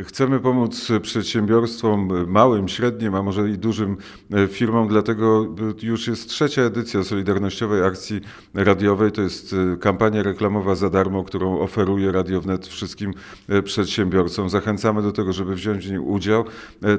Chcemy pomóc przedsiębiorstwom małym, średnim, a może i dużym e, firmom, dlatego już jest trzecia edycja Solidarnościowej Akcji Radiowej. To jest e, kampania reklamowa za darmo, którą oferuje Radio Wnet wszystkim e, przedsiębiorcom. Zachęcamy do tego, żeby wziąć w niej udział.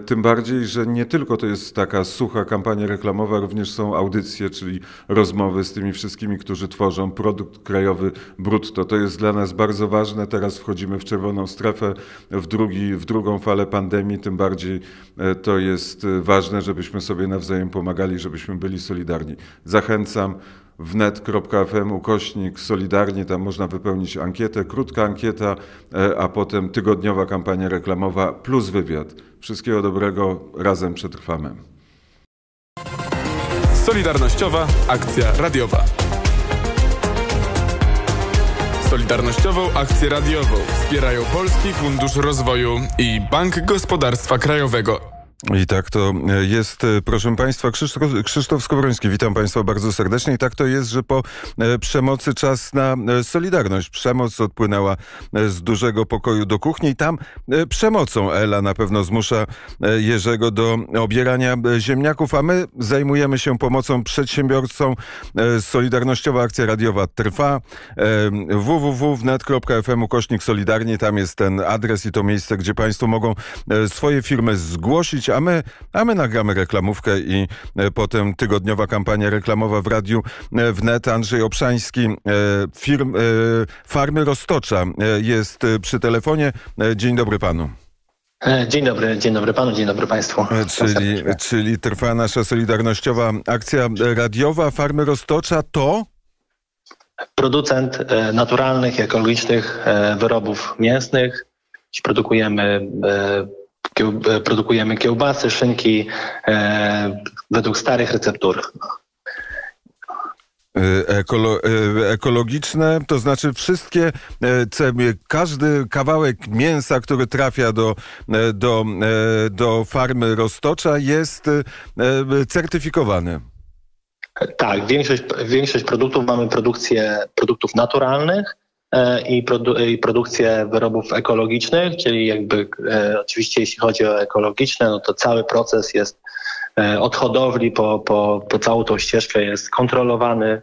Tym bardziej, że nie tylko to jest taka sucha kampania reklamowa, również są audycje, czyli rozmowy z tymi wszystkimi, którzy tworzą produkt krajowy brutto. To jest dla nas bardzo ważne. Teraz wchodzimy w czerwoną strefę, w drugi w drugą falę pandemii, tym bardziej e, to jest e, ważne, żebyśmy sobie nawzajem pomagali, żebyśmy byli solidarni. Zachęcam wnet.fm ukośnik solidarnie, tam można wypełnić ankietę, krótka ankieta, e, a potem tygodniowa kampania reklamowa plus wywiad. Wszystkiego dobrego, razem przetrwamy. Solidarnościowa akcja radiowa. Solidarnościową akcję radiową wspierają Polski Fundusz Rozwoju i Bank Gospodarstwa Krajowego. I tak to e, jest, e, proszę Państwa, Krzysztof, Skowroński. Witam Państwa bardzo serdecznie. I tak to jest, że po e, przemocy czas na solidarność. Przemoc odpłynęła z dużego pokoju do kuchni i tam przemocą Ela na pewno zmusza Jerzego do obierania ziemniaków, a my zajmujemy się pomocą przedsiębiorcom. Solidarnościowa akcja radiowa trwa. www.net.fm ukośnik solidarnie. Tam jest ten adres i to miejsce, gdzie Państwo mogą swoje firmy zgłosić, a my, a my nagramy reklamówkę i e, potem tygodniowa kampania reklamowa w radiu e, wnet. Andrzej Obszański, e, firm, Farmy Roztocza jest przy telefonie. Dzień dobry panu. Dzień dobry, dzień dobry panu, dzień dobry państwu. Czyli, czyli trwa nasza solidarnościowa akcja radiowa Farmy Roztocza to? Producent naturalnych, ekologicznych wyrobów mięsnych. Produkujemy E, produkujemy kiełbasy, szynki e, według starych receptur. E, ekolo, ekologiczne, to znaczy wszystkie, każdy kawałek mięsa, który trafia do, do, do farmy roztocza jest certyfikowany. Tak, większość, większość produktów mamy produkcję produktów naturalnych, E, i, produ i produkcję wyrobów ekologicznych, czyli jakby e, oczywiście jeśli chodzi o ekologiczne, no to cały proces jest e, od hodowli po, po, po całą tą ścieżkę jest kontrolowany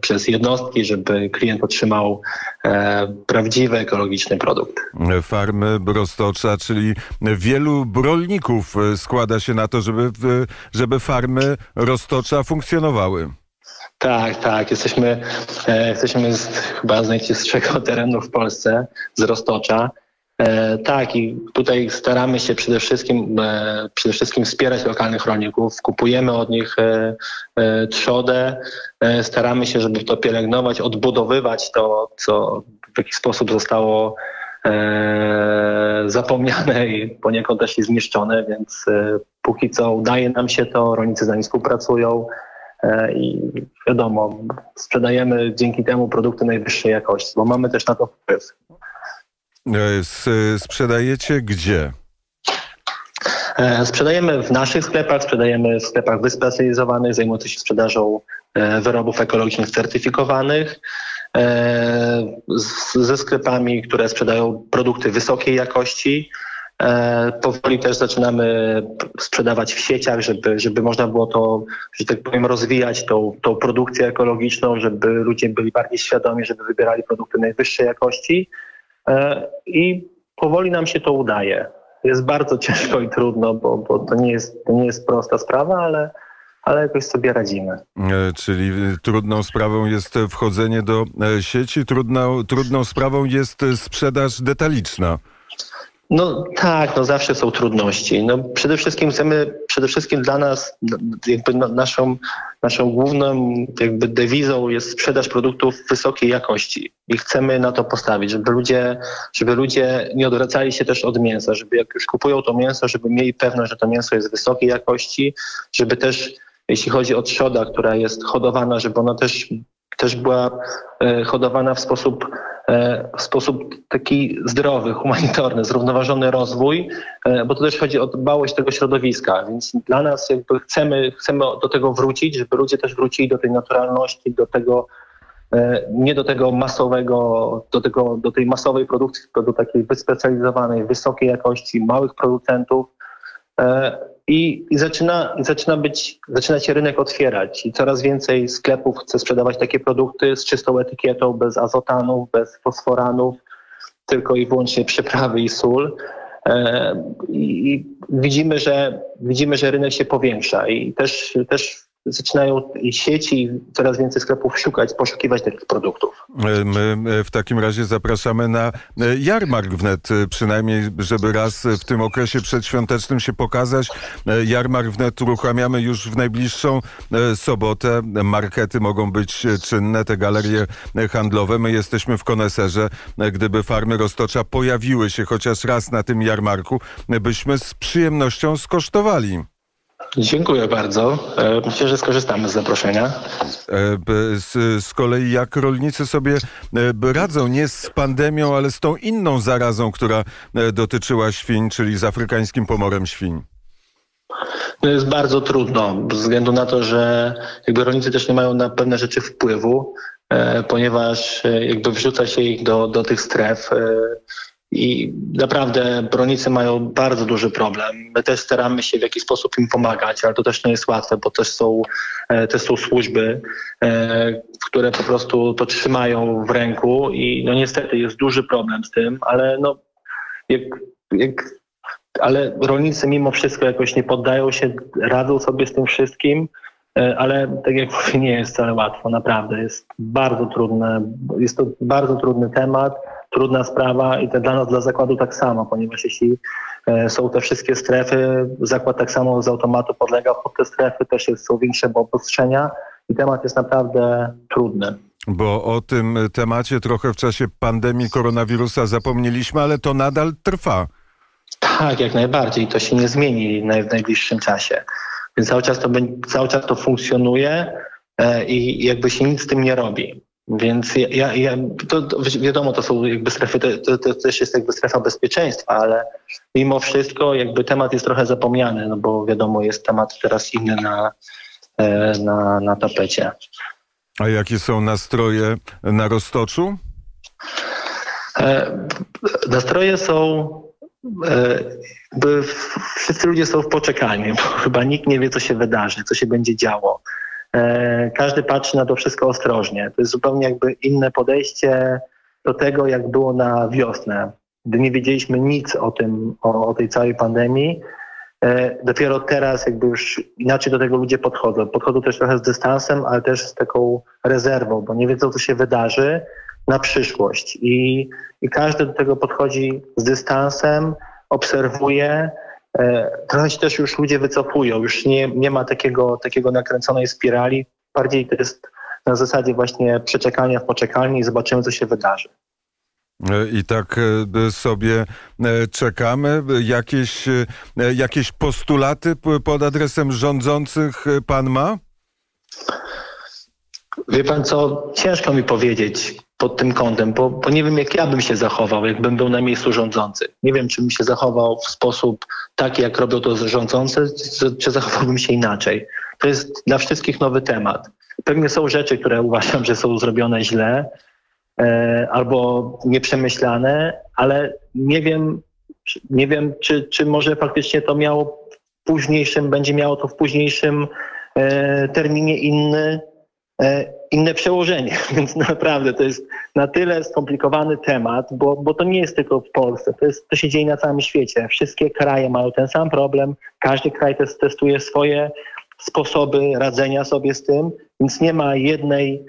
przez jednostki, żeby klient otrzymał prawdziwy ekologiczny produkt. Farmy Roztocza, czyli wielu rolników składa się na to, żeby, żeby farmy Roztocza funkcjonowały. Tak, tak. Jesteśmy, e, jesteśmy z, chyba z najczystszego terenu w Polsce, z Roztocza. E, tak, i tutaj staramy się przede wszystkim, e, przede wszystkim wspierać lokalnych rolników. Kupujemy od nich e, e trzodę, e, staramy się, żeby to pielęgnować, odbudowywać to, co w jakiś sposób zostało zapomniane i poniekąd też i zniszczone, więc póki co udaje nam się to, rolnicy z nami współpracują. E, i wiadomo, sprzedajemy dzięki temu produkty najwyższej jakości, bo mamy też na to wpływ. E, sprzedajecie gdzie? E, sprzedajemy w naszych sklepach, sprzedajemy w sklepach wyspecjalizowanych, zajmujących się sprzedażą wyrobów ekologicznych certyfikowanych, ze sklepami, które sprzedają produkty wysokiej jakości, E, powoli też zaczynamy sprzedawać w sieciach, żeby, żeby można było to, że tak powiem, rozwijać tą, tą produkcję ekologiczną, żeby ludzie byli bardziej świadomi, żeby wybierali produkty najwyższej jakości. E, I powoli nam się to udaje. Jest bardzo ciężko i trudno, bo, bo to, nie jest, to nie jest prosta sprawa, ale, ale jakoś sobie radzimy. E, czyli trudną sprawą jest wchodzenie do sieci, trudną, trudną sprawą jest sprzedaż detaliczna. No tak, no zawsze są trudności. No przede wszystkim chcemy, przede wszystkim dla nas no, jakby no, naszą, naszą główną jakby dewizą jest sprzedaż produktów wysokiej jakości i chcemy na to postawić, żeby ludzie, żeby ludzie nie odwracali się też od mięsa, żeby jak już kupują to mięso, żeby mieli pewność, że to mięso jest wysokiej jakości, żeby też jeśli chodzi o trzoda, która jest hodowana, żeby ona też też była e, hodowana w sposób, e, w sposób taki zdrowy, humanitarny, zrównoważony rozwój, e, bo to też chodzi o dbałość tego środowiska, więc dla nas jakby chcemy, chcemy do tego wrócić, żeby ludzie też wrócili do tej naturalności, do tego, nie do tego masowego, do, tego, do tej masowej produkcji, tylko do takiej wyspecjalizowanej, wysokiej jakości, małych producentów. I, i zaczyna, zaczyna, być, zaczyna się rynek otwierać i coraz więcej sklepów chce sprzedawać takie produkty z czystą etykietą, bez azotanów, bez fosforanów, tylko i wyłącznie przyprawy i sól. E, i widzimy, że, widzimy, że rynek się powiększa i też, też zaczynają i sieci, coraz więcej sklepów szukać, poszukiwać takich produktów. My w takim razie zapraszamy na e, jarmark wnet, e, przynajmniej żeby raz w tym okresie przedświątecznym się pokazać. E, Jarmark wnet uruchamiamy już w najbliższą sobotę. Markety mogą być czynne, te galerie handlowe. My jesteśmy w koneserze. Gdyby farmy roztocza pojawiły się chociaż raz na tym jarmarku, byśmy z przyjemnością skosztowali. Dziękuję bardzo. E, Myślę, że skorzystamy z zaproszenia. E, Z, z kolei jak rolnicy sobie e, radzą nie z pandemią, ale z tą inną zarazą, która dotyczyła świń, czyli z afrykańskim pomorem świń. To jest bardzo trudno, ze względu na to, że jakby rolnicy też nie mają na pewne rzeczy wpływu, ponieważ jakby wrzuca się ich do, do tych stref. I naprawdę rolnicy mają bardzo duży problem. My też staramy się w jakiś sposób im pomagać, ale to też nie jest łatwe, bo też są, e, też są służby, e, które po prostu to trzymają w ręku i no niestety jest duży problem z tym, ale no jak, jak ale rolnicy mimo wszystko jakoś nie poddają się, radzą sobie z tym wszystkim, e, ale tak jak mówię, nie jest wcale łatwo, naprawdę. Jest bardzo trudne, jest to bardzo trudny temat, trudna sprawa i to dla nas, dla zakładu tak samo, ponieważ jeśli e, są te wszystkie strefy, zakład tak samo z automatu podlega pod te strefy, też jest, są większe obostrzenia i temat jest naprawdę trudny. Bo o tym temacie trochę w czasie pandemii koronawirusa zapomnieliśmy, ale to nadal trwa. Tak, jak najbardziej. To się nie zmieni w najbliższym czasie. Więc cały czas to, cały czas to funkcjonuje e, i jakby się nic z tym nie robi. Więc ja, ja, to, to wiadomo, to są jakby strefy, to, to, też jest jakby strefa bezpieczeństwa, ale mimo wszystko jakby temat jest trochę zapomniany, no bo wiadomo, jest temat teraz inny na, e, na, na tapecie. A jakie są nastroje na roztoczu? E, Nastroje są. e, Jakby wszyscy ludzie są w poczekalni, bo chyba nikt nie wie, co się wydarzy, co się będzie działo. E, Każdy patrzy na to wszystko ostrożnie. To jest zupełnie jakby inne podejście do tego, jak było na wiosnę, gdy nie wiedzieliśmy nic o tym, o, o tej całej pandemii. E, Dopiero teraz jakby już inaczej do tego ludzie podchodzą. Podchodzą też trochę z dystansem, ale też z taką rezerwą, bo nie wiedzą, co się wydarzy na przyszłość. I, i każdy do tego podchodzi z dystansem, obserwuje. E, Trochę się też już ludzie wycofują, już nie, nie ma takiego, takiego nakręconej spirali. Bardziej to jest na zasadzie właśnie przeczekania w poczekalni i zobaczymy, co się wydarzy. E, I tak e, sobie czekamy. Jakieś, jakieś postulaty pod adresem rządzących pan ma? Wie pan co, ciężko mi powiedzieć pod tym kątem, bo, bo nie wiem, jak ja bym się zachował, jakbym był na miejscu rządzących. Nie wiem, czy bym się zachował w sposób taki, jak robią to rządzący, czy, czy zachowałbym się inaczej. To jest dla wszystkich nowy temat. Pewnie są rzeczy, które uważam, że są zrobione źle e, albo nieprzemyślane, ale nie wiem, nie wiem, czy, czy może faktycznie to miało w późniejszym, będzie miało to w późniejszym e, terminie inny, inne przełożenie. Więc naprawdę to jest na tyle skomplikowany temat, bo, bo to nie jest tylko w Polsce, to, jest, to się dzieje na całym świecie. Wszystkie kraje mają ten sam problem, każdy kraj tes- testuje swoje sposoby radzenia sobie z tym, więc nie ma jednej,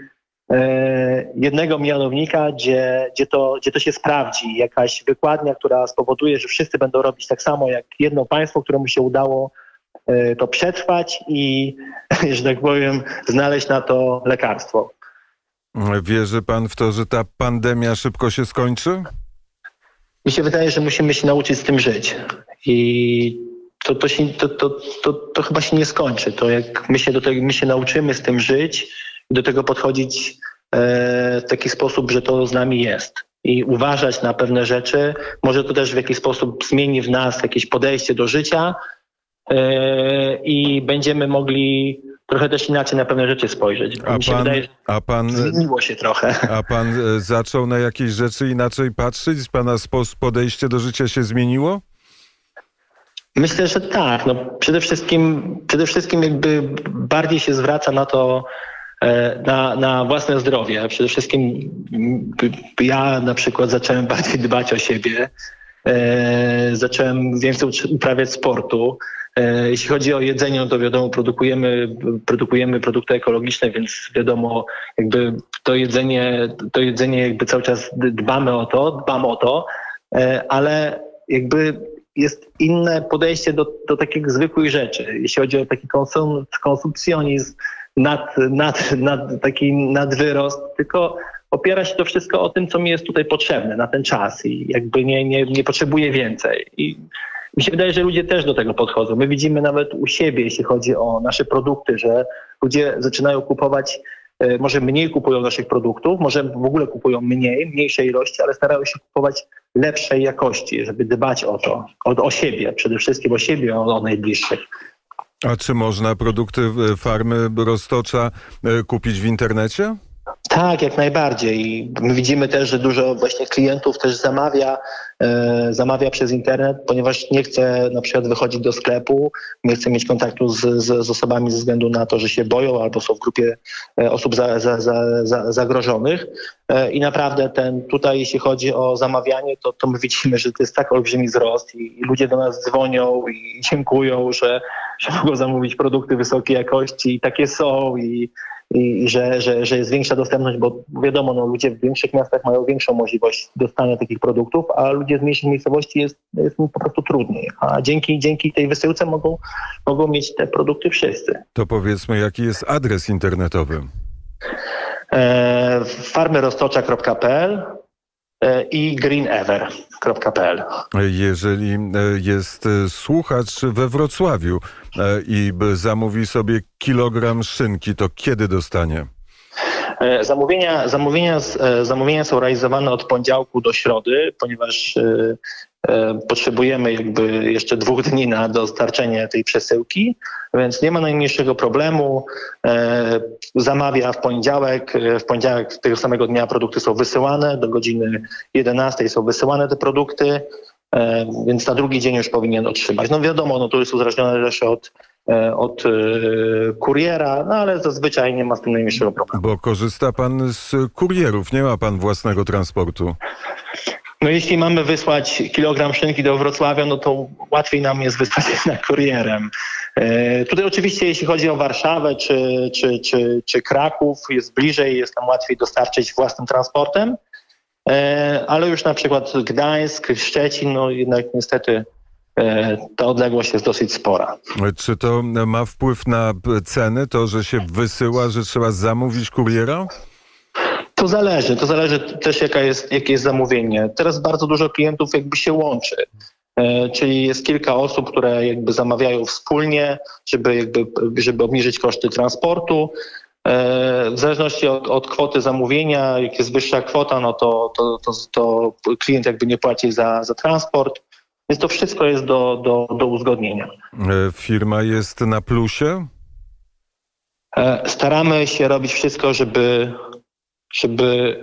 e, jednego mianownika, gdzie, gdzie, to, gdzie to się sprawdzi. Jakaś wykładnia, która spowoduje, że wszyscy będą robić tak samo jak jedno państwo, któremu się udało e, to przetrwać i, że tak powiem, znaleźć na to lekarstwo. Wierzy pan w to, że ta pandemia szybko się skończy? Mi się wydaje, że musimy się nauczyć z tym żyć. I to, to, się, to, to, to, to chyba się nie skończy. To jak my się, do tego, my się nauczymy z tym żyć i do tego podchodzić e, w taki sposób, że to z nami jest. I uważać na pewne rzeczy. Może to też w jakiś sposób zmieni w nas jakieś podejście do życia e, i będziemy mogli trochę też inaczej na pewne rzeczy spojrzeć. A Mi się pan, wydaje, a pan, zmieniło się trochę. a pan e, zaczął na jakieś rzeczy inaczej patrzeć? Pana podejście do życia się zmieniło? Myślę, że tak. No, przede, wszystkim, przede wszystkim jakby bardziej się zwraca na to, e, na, na własne zdrowie. Przede wszystkim m, ja na przykład zacząłem bardziej dbać o siebie. E, zacząłem więcej uprawiać sportu. E, Jeśli chodzi o jedzenie, no to wiadomo, produkujemy, produkujemy produkty ekologiczne, więc wiadomo, jakby to jedzenie, to jedzenie jakby cały czas dbamy o to, dbam o to, e, ale jakby jest inne podejście do, do takich zwykłych rzeczy. Jeśli chodzi o taki konsum, konsumpcjonizm, nad, nad, nad, taki nadwyrost, tylko opiera się to wszystko o tym, co mi jest tutaj potrzebne na ten czas i jakby nie, nie, nie potrzebuję więcej. I mi się wydaje, że ludzie też do tego podchodzą. My widzimy nawet u siebie, jeśli chodzi o nasze produkty, że ludzie zaczynają kupować, e, może mniej kupują naszych produktów, może w ogóle kupują mniej, mniejsze ilości, ale starają się kupować lepszej jakości, żeby dbać o to, o, o siebie, przede wszystkim o siebie, o, o najbliższych. A czy można produkty e, farmy Roztocza e, kupić w internecie? Tak, jak najbardziej. My widzimy też, że dużo właśnie klientów też zamawia, e, zamawia przez internet, ponieważ nie chce na przykład wychodzić do sklepu, nie chce mieć kontaktu z, z, z osobami ze względu na to, że się boją albo są w grupie e, osób za, za, za, zagrożonych. E, I naprawdę ten tutaj, jeśli chodzi o zamawianie, to, to my widzimy, że to jest tak olbrzymi wzrost i, i ludzie do nas dzwonią i dziękują, że, że mogą zamówić produkty wysokiej jakości i takie są i i że, że, że jest większa dostępność, bo wiadomo, no, ludzie w większych miastach mają większą możliwość dostania takich produktów, a ludzie z mniejszych miejscowości jest, jest po prostu trudniej. A dzięki, dzięki tej wysyłce mogą, mogą mieć te produkty wszyscy. To powiedzmy, jaki jest adres internetowy? E, farmyroztocza.pl i greenever.pl. Jeżeli e, jest e, słuchacz we Wrocławiu e, i zamówi sobie kilogram szynki, to kiedy dostanie? E, Zamówienia, zamówienia, e, zamówienia są realizowane od poniedziałku do środy, ponieważ e, potrzebujemy jakby jeszcze dwóch dni na dostarczenie tej przesyłki, więc nie ma najmniejszego problemu. Zamawia w poniedziałek, w poniedziałek tego samego dnia produkty są wysyłane, do godziny 11 są wysyłane te produkty, więc na drugi dzień już powinien otrzymać. No wiadomo, no to jest uzależnione też od, od e, kuriera, no ale zazwyczaj nie ma z tym najmniejszego problemu. Bo korzysta pan z kurierów, nie ma pan własnego transportu. No jeśli mamy wysłać kilogram szynki do Wrocławia, no to łatwiej nam jest wysłać na kurierem. E, Tutaj oczywiście jeśli chodzi o Warszawę czy, czy, czy, czy Kraków, jest bliżej, jest nam łatwiej dostarczyć własnym transportem, E, ale już na przykład Gdańsk, Szczecin, no jednak niestety e, ta odległość jest dosyć spora. Czy to ma wpływ na ceny, to, że się wysyła, że trzeba zamówić kuriera? To zależy, to zależy też jaka jest, jakie jest zamówienie. Teraz bardzo dużo klientów jakby się łączy. E, Czyli jest kilka osób, które jakby zamawiają wspólnie, żeby, jakby, żeby obniżyć koszty transportu. E, W zależności od, od kwoty zamówienia, jak jest wyższa kwota, no to, to, to, to klient jakby nie płaci za, za transport. Więc to wszystko jest do, do, do uzgodnienia. E, Firma jest na plusie? E, Staramy się robić wszystko, żeby, żeby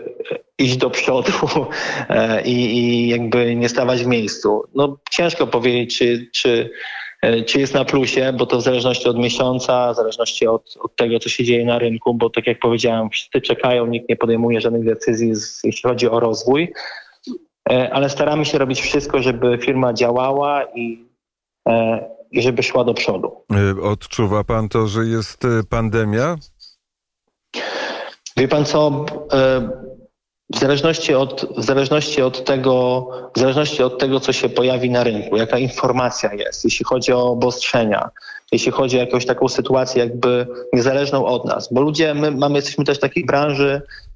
iść do przodu e, i, i jakby nie stawać w miejscu. No, ciężko powiedzieć, czy, czy, e, czy jest na plusie, bo to w zależności od miesiąca, w zależności od, od tego, co się dzieje na rynku, bo tak jak powiedziałem, wszyscy czekają, nikt nie podejmuje żadnych decyzji, jeśli chodzi o rozwój, E, ale staramy się robić wszystko, żeby firma działała i, e, żeby szła do przodu. E, Odczuwa pan to, że jest e, pandemia? Wie pan co, e, w zależności od, w zależności od tego, w zależności od tego, co się pojawi na rynku, jaka informacja jest, jeśli chodzi o obostrzenia, jeśli chodzi o jakąś taką sytuację jakby niezależną od nas, bo ludzie, my mamy, jesteśmy też w takiej branży, e,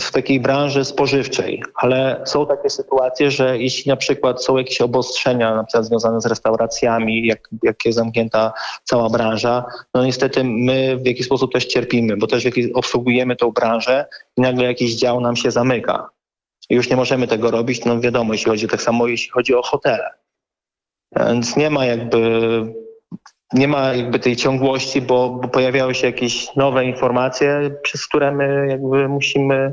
w takiej branży spożywczej, ale są takie sytuacje, że jeśli na przykład są jakieś obostrzenia, na przykład związane z restauracjami, jak, jak jest zamknięta cała branża, no niestety my w jakiś sposób też cierpimy, bo też jakiś, obsługujemy tą branżę i nagle jakiś dział nam się zamyka. Już nie możemy tego robić, no wiadomo, jeśli chodzi tak samo, jeśli chodzi o hotele. Więc nie ma jakby nie ma jakby tej ciągłości, bo, bo pojawiały się jakieś nowe informacje, przez które my jakby musimy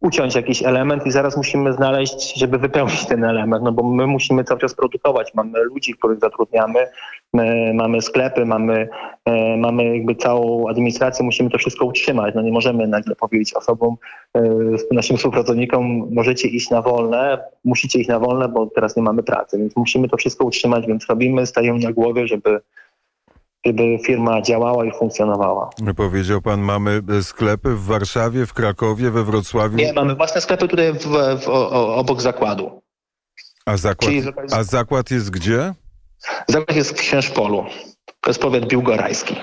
uciąć jakiś element i zaraz musimy znaleźć, żeby wypełnić ten element, no bo my musimy cały czas produkować. Mamy ludzi, których zatrudniamy, my mamy sklepy, mamy, e, mamy jakby całą administrację, musimy to wszystko utrzymać. No nie możemy nagle powiedzieć osobom, e, naszym współpracownikom, możecie iść na wolne, musicie iść na wolne, bo teraz nie mamy pracy, więc musimy to wszystko utrzymać, więc robimy, stajemy na głowie, żeby żeby firma działała i funkcjonowała. Powiedział pan, mamy e, sklepy w Warszawie, w Krakowie, we Wrocławiu, Nie, mamy własne sklepy tutaj w, w, o, obok zakładu. a zakład, Czyli a zakład jest gdzie? Zakład jest w Księżpolu. To jest powiat biłgorajski.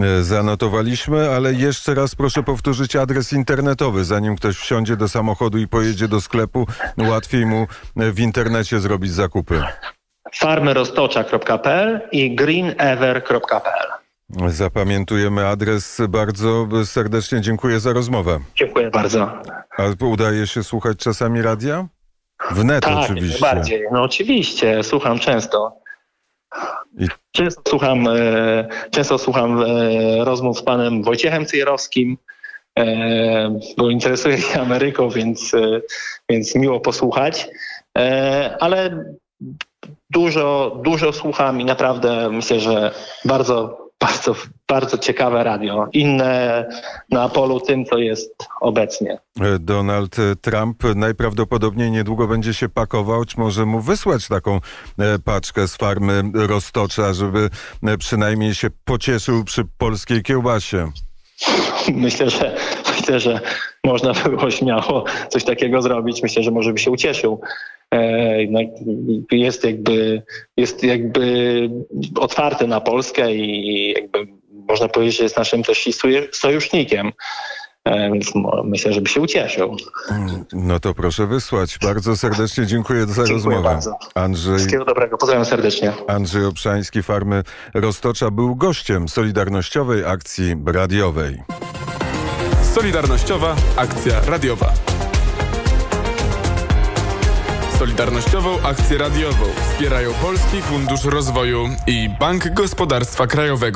E, Zanotowaliśmy, ale jeszcze raz proszę powtórzyć adres internetowy. Zanim ktoś wsiądzie do samochodu i pojedzie do sklepu, łatwiej mu e, w internecie zrobić zakupy. farmyroztocza.pl i greenever.pl. Zapamiętujemy adres. Bardzo serdecznie dziękuję za rozmowę. Dziękuję bardzo. A udaje się słuchać czasami radia? Wnet Tak, oczywiście. bardziej. No oczywiście, słucham często. I- Często słucham, e, często słucham e, rozmów z panem Wojciechem Cyjerowskim, e, bo interesuje się Ameryką, więc, więc miło posłuchać. Ale dużo, dużo słucham i naprawdę myślę, że bardzo, bardzo, bardzo ciekawe radio. Inne na polu tym, co jest obecnie. E, Donald Trump najprawdopodobniej niedługo będzie się pakował, czy może mu wysłać taką e, paczkę z farmy Roztocza, żeby e, przynajmniej się pocieszył przy polskiej kiełbasie. Myślę, że myślę, że można było śmiało coś takiego zrobić. Myślę, że może by się ucieszył. Jednak jest jakby, jest jakby otwarty na Polskę i jakby można powiedzieć, że jest naszym też sojusznikiem. E, Więc myślę, że by się ucieszył. No to proszę wysłać. Bardzo serdecznie dziękuję za Dziękuję rozmowę. bardzo. Andrzej, Wszystkiego dobrego. Pozdrawiam serdecznie. Andrzej Obszański, Farmy Roztocza, był gościem Solidarnościowej Akcji Radiowej. Solidarnościowa akcja radiowa. Solidarnościową akcję radiową wspierają Polski Fundusz Rozwoju i Bank Gospodarstwa Krajowego.